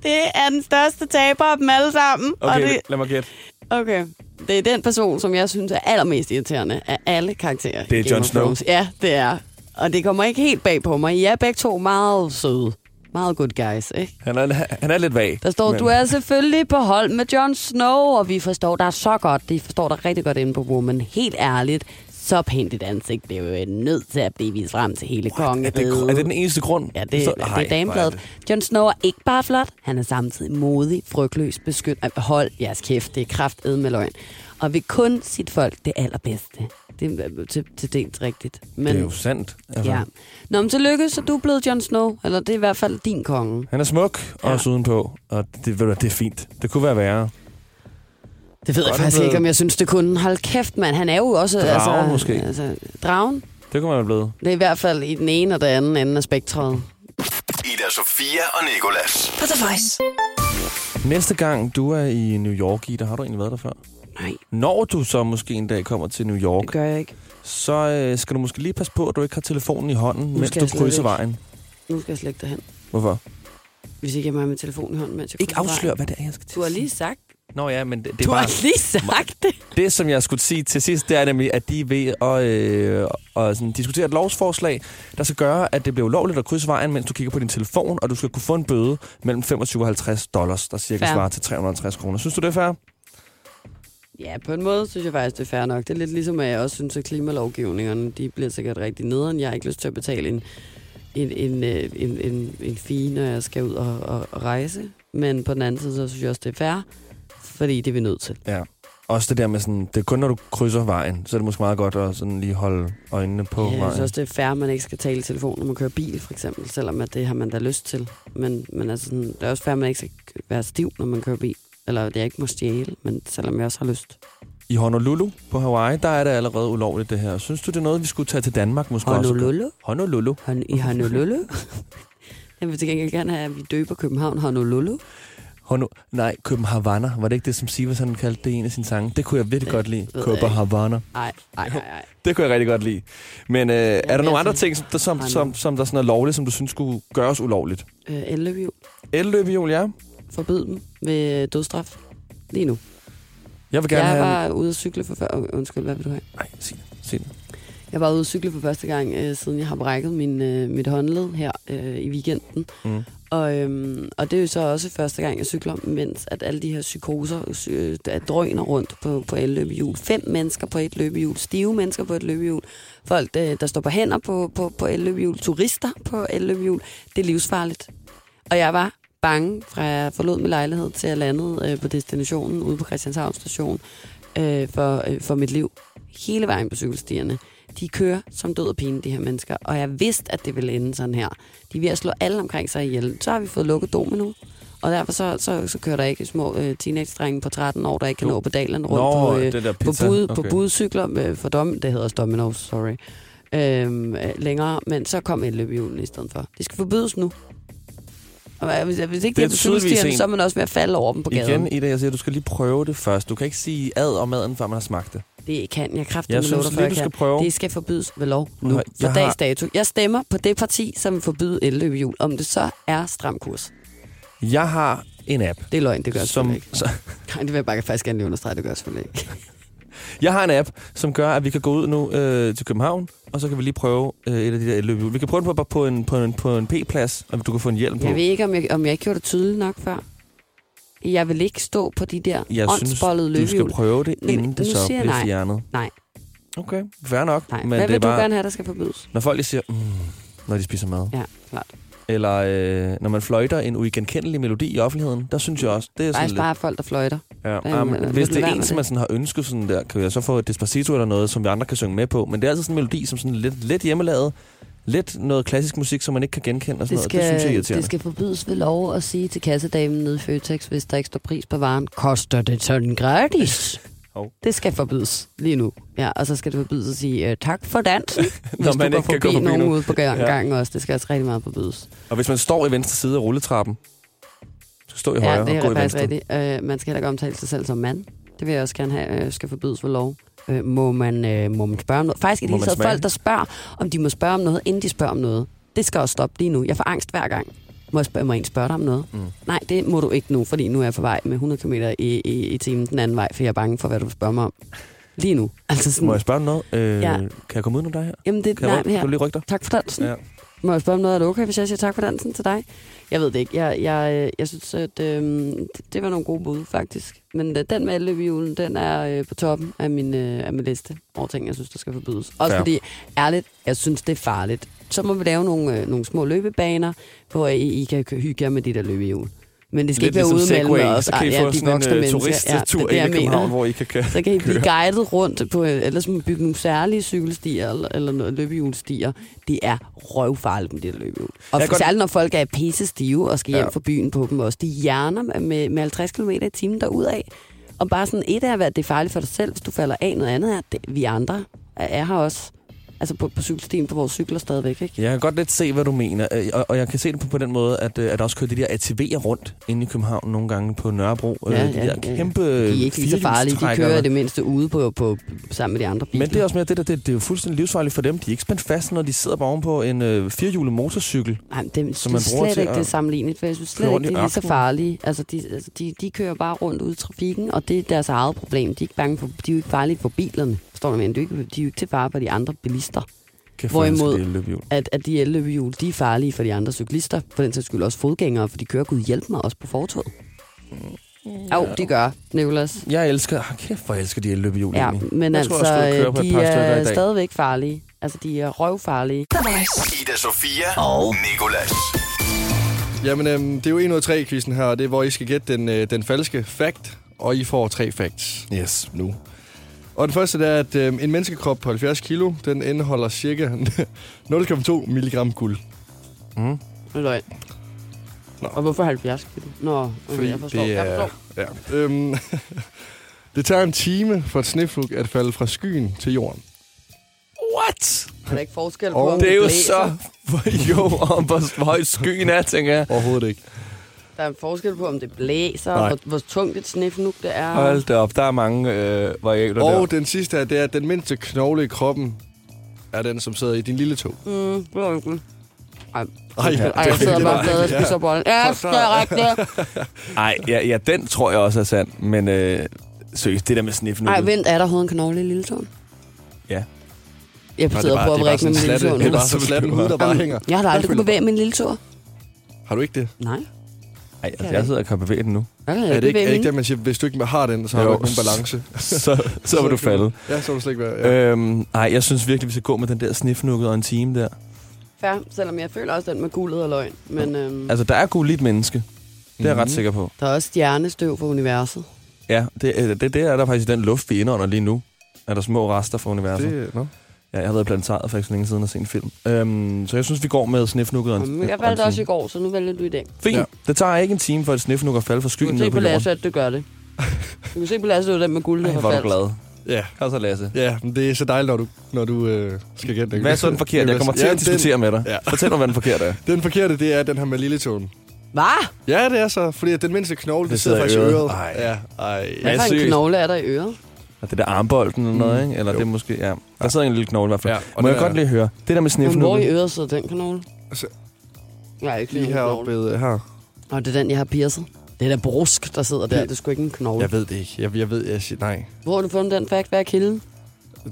Det er den største taber af dem alle sammen. Okay, det, lad mig gætte. okay. Det er den person, som jeg synes er allermest irriterende af alle karakterer. Det er Jon Snow. Ja, det er. Og det kommer ikke helt bag på mig. I er begge to meget søde. Meget good guys, ikke? Han er, han er lidt vag. Der står, men- du er selvfølgelig på hold med Jon Snow, og vi forstår dig så godt. De forstår dig rigtig godt inde på Woman. Helt ærligt, så pænt et ansigt. Det er jo nødt til at blive vist frem til hele Er kongeriget. det, er det den eneste grund? Ja, det, Så- det Ej, er damebladet. er Jon Snow er ikke bare flot, han er samtidig modig, frygtløs, beskyt. Ej, Hold jeres kæft, det er kraftedet med løgn. Og vil kun sit folk det allerbedste. Det er til, til dels rigtigt. Men, det er jo sandt. Altså. Ja. Nå, men tillykke, så du er blevet Jon Snow. Eller det er i hvert fald din konge. Han er smuk, ja. også udenpå. Og det, ved du, det er fint. Det kunne være værre. Det ved Godt jeg faktisk blevet... ikke, om jeg synes, det kunne. Hold kæft, mand. Han er jo også... Dragen altså, måske. Altså, dragen? Det kunne man have blevet. Det er i hvert fald i den ene og den anden ende af spektret. Ida Sofia og Nikolas. På The Voice. Næste gang du er i New York, Ida, har du egentlig været der før? Nej. Når du så måske en dag kommer til New York, det gør jeg ikke. så øh, skal du måske lige passe på, at du ikke har telefonen i hånden, nu mens du krydser vejen. Nu skal jeg slet ikke derhen. Hvorfor? Hvis ikke jeg har min telefon i hånden, mens jeg Ikke afslør, hvad det er, jeg skal til Du har lige sagt. Nå ja, men det, det du er bare... har lige sagt det. Det, som jeg skulle sige til sidst, det er nemlig, at de er ved at, øh, at sådan, diskutere et lovsforslag, der skal gøre, at det bliver ulovligt at krydse vejen, mens du kigger på din telefon, og du skal kunne få en bøde mellem 25 og 50 dollars, der cirka svarer til 350 kroner. Synes du, det er fair? Ja, på en måde synes jeg faktisk, det er fair nok. Det er lidt ligesom, at jeg også synes, at klimalovgivningerne, de bliver sikkert rigtig nederen. Jeg har ikke lyst til at betale en, en, en, øh, en, en, en fee, når jeg skal ud og, og, og rejse. Men på den anden side, så synes jeg også, det er fair, fordi det er vi nødt til. Ja. Også det der med sådan, det er kun når du krydser vejen, så er det måske meget godt at sådan lige holde øjnene på ja, vejen. Jeg synes også, det er fair, at man ikke skal tale i telefon, når man kører bil, for eksempel, selvom at det har man da lyst til. Men, men altså, sådan, det er også fair, at man ikke skal være stiv, når man kører bil. Eller det er ikke må stjæle, men selvom jeg også har lyst. I Honolulu på Hawaii, der er det allerede ulovligt det her. Synes du, det er noget, vi skulle tage til Danmark måske Honolulu? også? Honolulu? Hon I Honolulu? jeg vil til gengæld gerne have, at vi døber København Honolulu. Hono Nej, Københavner. Var det ikke det, som Sivas han kaldte det en af sine sange? Det kunne jeg virkelig det godt lide. Københavner. Nej, nej, nej. Det kunne jeg rigtig godt lide. Men øh, er der nogle andre ting, som, der, som, som, som der sådan er lovligt, som du synes skulle gøres ulovligt? Øh, elløbehjul. Elløbehjul, ja. Forbyd dem ved dødstraf. Lige nu. Jeg vil gerne jeg have... var ude at cykle for... Før... Undskyld, hvad vil du have? Nej, sig det. Sig det. Jeg var ude at cykle for første gang, øh, siden jeg har brækket min, øh, mit håndled her øh, i weekenden. Mm. Og, øhm, og det er jo så også første gang, jeg cykler, mens at alle de her psykoser øh, drøner rundt på, på et løbehjul. Fem mennesker på et løbehjul, stive mennesker på et løbehjul, folk, der, der står på hænder på, på, på et løbehjul, turister på et løbehjul. Det er livsfarligt. Og jeg var bange, fra jeg forlod min lejlighed til at landede øh, på destinationen ude på Christianshavn station øh, for, øh, for mit liv. Hele vejen på cykelstierne. De kører som død og pine, de her mennesker. Og jeg vidste, at det ville ende sådan her. De er ved at slå alle omkring sig ihjel. Så har vi fået lukket domino. Og derfor så, så, så kører der ikke små øh, teenage-drenge på 13 år, der ikke kan nå pedalerne rundt Nå, på, øh, det der på, bud, Okay. på budcykler øh, for dom, det hedder også Domino's, sorry, øhm, øh, længere. Men så kom elløbehjulene i stedet for. De skal forbydes nu. Og hvis, hvis ikke Det er det er en- så er man også ved at falde over dem på gaden. Igen, Ida, jeg siger, du skal lige prøve det først. Du kan ikke sige ad om maden, før man har smagt det. Det kan jeg kraftigt Jeg med synes lov du skal prøve. Det skal forbydes ved lov nu. For jeg dags har- dato. Jeg stemmer på det parti, som vil forbyde elløbehjul. Om det så er stram kurs. Jeg har en app. Det er løgn, det gør som, ikke. så, Nej, det vil jeg bare faktisk gerne lige understrege, det gør selvfølgelig ikke. jeg har en app, som gør, at vi kan gå ud nu øh, til København, og så kan vi lige prøve øh, et af de der løbehjul. Vi kan prøve det på, på en, på en, på en P-plads, og du kan få en hjelm på. Jeg ved ikke, om jeg, om jeg ikke gjorde det tydeligt nok før. Jeg vil ikke stå på de der jeg synes, åndsbollede du løbehjul. skal prøve det, inden det så jeg bliver nej. fjernet. Nej, Okay, fair nok. nej. Men Hvad det vil er du bare, gerne have, der skal forbydes? når folk lige siger, mm, når de spiser mad. Ja, klart. Eller øh, når man fløjter en uigenkendelig melodi i offentligheden, der synes jeg også, det er sådan lidt... bare folk, der fløjter. Ja, ja, men hvad- hvis det er en, som man sådan har ønsket sådan der, kan jeg så få et Despacito eller noget, som vi andre kan synge med på. Men det er altid sådan en melodi, som sådan lidt, lidt hjemmelavet. Lidt noget klassisk musik, som man ikke kan genkende og sådan Det noget. Det synes jeg er skal, irriterende. det skal forbydes ved lov at sige til kassedamen nede i Føtex, hvis der ikke står pris på varen, koster det sådan gratis? Hov. Det skal forbydes lige nu. Ja, og så skal det forbydes at sige øh, tak for dansen, hvis Når du man går ikke kan forbi gå forbi nogen nu. ude på gang, Ja. gangen også. Det skal altså rigtig meget forbydes. Og hvis man står i venstre side af rulletrappen, så stå i højre Ja, det og gå er i faktisk venstre. rigtigt. Øh, man skal heller ikke omtale sig selv som mand. Det vil jeg også gerne have, øh, skal forbydes ved lov. Øh, må, man, øh, må man spørge om noget? Faktisk i det hele taget folk, der spørger, om de må spørge om noget, inden de spørger om noget. Det skal også stoppe lige nu. Jeg får angst hver gang. Må jeg, spørge, må jeg spørge dig om noget? Mm. Nej, det må du ikke nu, fordi nu er jeg på vej med 100 km i, i, i timen den anden vej, for jeg er bange for, hvad du vil spørge mig om. Lige nu. Altså sådan, Må jeg spørge om noget? Øh, Ja. Kan jeg komme ud om dig her? Jamen det, Kan, nej, rykke- her. kan du lige rykke dig? Tak for dansen. Ja. Må jeg spørge om noget? Er det okay, hvis jeg siger tak for dansen til dig? Jeg ved det ikke. Jeg, jeg, øh, jeg synes, at øh, det, det var nogle gode bud, faktisk. Men øh, den med elløbehjulen, den er øh, på toppen af min, øh, af min liste over ting, jeg synes, der skal forbydes. Også Fair. fordi, ærligt, jeg synes, det er farligt. Så må vi lave nogle, øh, nogle små løbebaner, hvor I, I kan hygge jer med de der løbehjul. Men det skal Lidt ikke være ligesom ude mellem os. så kan I ja, få de sådan en mennesker. turisttur er det, ind i København, mener. hvor I kan køre. Så kan I blive guidet rundt på, ellers må man bygge nogle særlige cykelstier eller, eller noget løbehjulstier. Det er røvfarligt med det der løbehjul. Og for godt- særligt når folk er pisse stive og skal hjem Ja. fra byen på dem også. De hjerner med, med 50 km i timen derudad. Og bare sådan et er, at det er farligt for dig selv, hvis du falder af. Noget andet er, at det, vi andre er, er her også. Altså på, på cykelstien på vores cykler stadigvæk, ikke? Jeg kan godt lidt se, hvad du mener, øh, og, og jeg kan se det på, på den måde, at, øh, at der også kører de der ATV'er rundt inde i København nogle gange på Nørrebro. Øh, de der kæmpe De er ikke lige så farlige. De kører det mindste ude på, på, sammen med de andre biler. Men det er også mere det der, det, det er jo fuldstændig livsfarligt for dem. De er ikke spændt fast, når de sidder bare ovenpå en øh, firehjulet motorcykel. Nej, det, som det man er bruger slet til ikke det sammenlignet, for jeg synes slet ikke, det er lige så farlige. Altså, de, altså de, de kører bare rundt ude i trafikken, og det er deres eget problem. De er ikke, bange for, de er jo ikke farlige for bilerne. Forstår du, mener? de er, jo ikke, de er til fare for de andre bilister. Kan Hvorimod- løbehjul. At, at de elløbehjul, de er farlige for de andre cyklister. For den sags skyld også fodgængere, for de kører gud hjælp mig også på fortoget. Ja. Jo, de gør, Nicolas. Jeg elsker, kæft, hvor jeg elsker de her løbehjul. Ja, egentlig. men jeg altså, tror, jeg et de er stadigvæk farlige. Altså, de er røvfarlige. Ida Sofia og Nikolas. Jamen, øhm, det er jo 1 ud af 3 quizzen her, og det er, hvor I skal gætte den, øh, den falske fact, og I får tre facts Yes. nu. Og den første det er, at øh, en menneskekrop på 70 kilo, den indeholder cirka 0,2 milligram guld. Mm. Løgn. Nå. Og hvorfor 70 kilo? Nå, okay, Fordi jeg forstår. det Jeg er- forstår. Ja. Øhm, det tager en time for et sneflug at falde fra skyen til jorden. What? Er der ikke forskel på, Og om Det er jo blæser? så... jo, om hvor, hvor høj skyen er, tænker jeg. Overhovedet ikke. Der er en forskel på, om det blæser, Nej. hvor, hvor tungt et snifnuk det er. Hold da op, der er mange øh, variabler Og der. den sidste er, det er, at den mindste knogle i kroppen er den, som sidder i din lille tog. Mm, det var ikke Ej, Ej, ja, Ej, jeg sidder det bare og ja. spiser bolden. Ja, det er rigtigt. Ej, ja, ja, den tror jeg også er sand. Men øh, seriøst, det der med sniffen. Ej, vent, er der overhovedet en knogle i lille tåen? Ja. Jeg Nej, sidder på at vrikke med min lille tå Det er bare sådan en slatten hud, der bare hænger. Jeg har da aldrig kunne bevæge min lille tå. Har du ikke det? Nej, Ej, altså, jeg sidder og kan bevæge den nu. jeg kan Er det ikke, er det ikke det, man siger, hvis du ikke har den, så har Jo. du ikke nogen balance? så, så vil du falde. Ja, så vil du slet ikke være... Ja. Øhm, ej, jeg synes virkelig, vi skal gå med den der snifnukket og en time der. Fair, selvom jeg føler også den med guldet og løgn. Men øhm, Altså, der er et menneske. Det er jeg ret Mhm. sikker på. der er også stjernestøv for universet. Ja, det, øh, det, det er der faktisk i den luft, vi indånder lige nu. Er der små rester fra universet. Det, no. Ja, jeg har været i planetariet for ikke så længe siden og set en film. Øhm, så jeg synes, vi går med snifnukket og en, Men jeg valgte også i går, så nu vælger du i dag. Fint. Ja. Det tager ikke en time for et snifnuk at falde fra Du skyen kan ned se på på jorden. Lasse, at det gør det. Du kan se på Lasse, at det er den med guld, der Ej, er du faldt. glad. Ja. Kom så, Lasse. ja, men det er så dejligt, når du, når du øh, skal gætte det. Hvad er så den forkerte? Jeg kommer til Ja, at diskutere med dig. ja. Fortæl mig, hvad den forkerte er. Den, den forkerte, det er den her med lille tåen. Hvad? Ja, det er så, fordi den mindste knogle, det, Det sidder sidder faktisk i øret. øret. Ja, ej. Hvad for en knogle er der i øret? Og det der armbolden eller noget, ikke? Eller Jo. det er måske, ja. Der sidder en lille knogle i hvert fald. Ja, og Må jeg er- godt lige høre? Det der med Men hvor i øret sidder den knogle? Altså, Jeg er ikke Lige heroppe ved her. Og det er den, jeg har piercet. Det er da brusk, der sidder der. Det er sgu ikke en knogle. Jeg ved det ikke. Jeg, jeg ved, jeg siger, nej. Hvor har du fundet den fact? Hvad er kilden?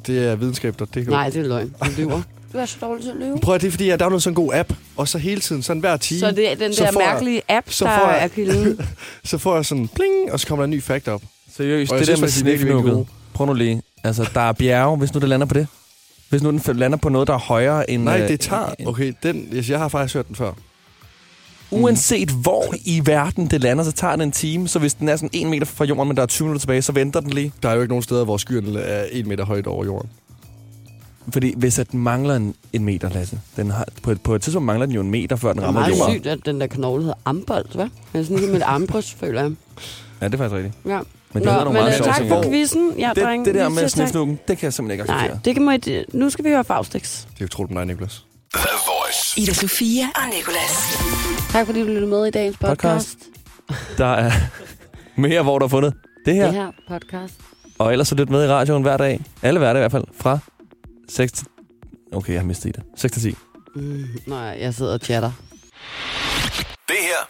Det er videnskab.dk. Nej, det er løgn. Du lyver. Du er så dårlig til at lyve. Prøv at det er fordi, jeg downloadet sådan en god app, og så hele tiden, sådan hver time, Så det er den der får jeg- mærkelige app, så der får jeg- er kilden. så får jeg sådan bling, og så kommer der en ny fact op. Seriøst, det der med er snifnukket. Prøv nu lige. Altså, der er bjerge, hvis nu det lander på det. Hvis nu den lander på noget, der er højere end... Nej, øh, det tager... end- Okay, den, jeg jeg har faktisk hørt den før. Uanset hvor i verden det lander, så tager det en time. Så hvis den er sådan en meter fra jorden, men der er 20 minutter tilbage, så venter den lige. Der er jo ikke nogen steder, hvor skyerne er en meter højt over jorden. Fordi hvis at den mangler en, en meter, Lasse, den har, på, et, på et tidspunkt mangler den jo en meter, før den Det er rammer meget jorden. sygt, at den der knogle hedder ambold, hva'? Det er sådan ligesom et armbryst, føler jeg. Ja, det er faktisk rigtigt. Ja. Men det hedder nogle men meget øh, tak for quizzen. Ja, Det, dreng, det der vi med snifnukken, det kan jeg simpelthen ikke Nej, acceptere. det kan man ikke. Nu skal vi høre Faustix. Det er jo troligt med dig, Niklas. The Voice. Ida Sofia og Nicolas. Tak fordi du lyttede med i dagens podcast. Podcast. Der er mere, hvor du har fundet det her. Det her podcast. Og ellers så lyt med i radioen hver dag. Alle hverdage i hvert fald. Fra 6 til... Okay, jeg har mistet det. 6 til 10. Mm, nej, jeg sidder og chatter. Det her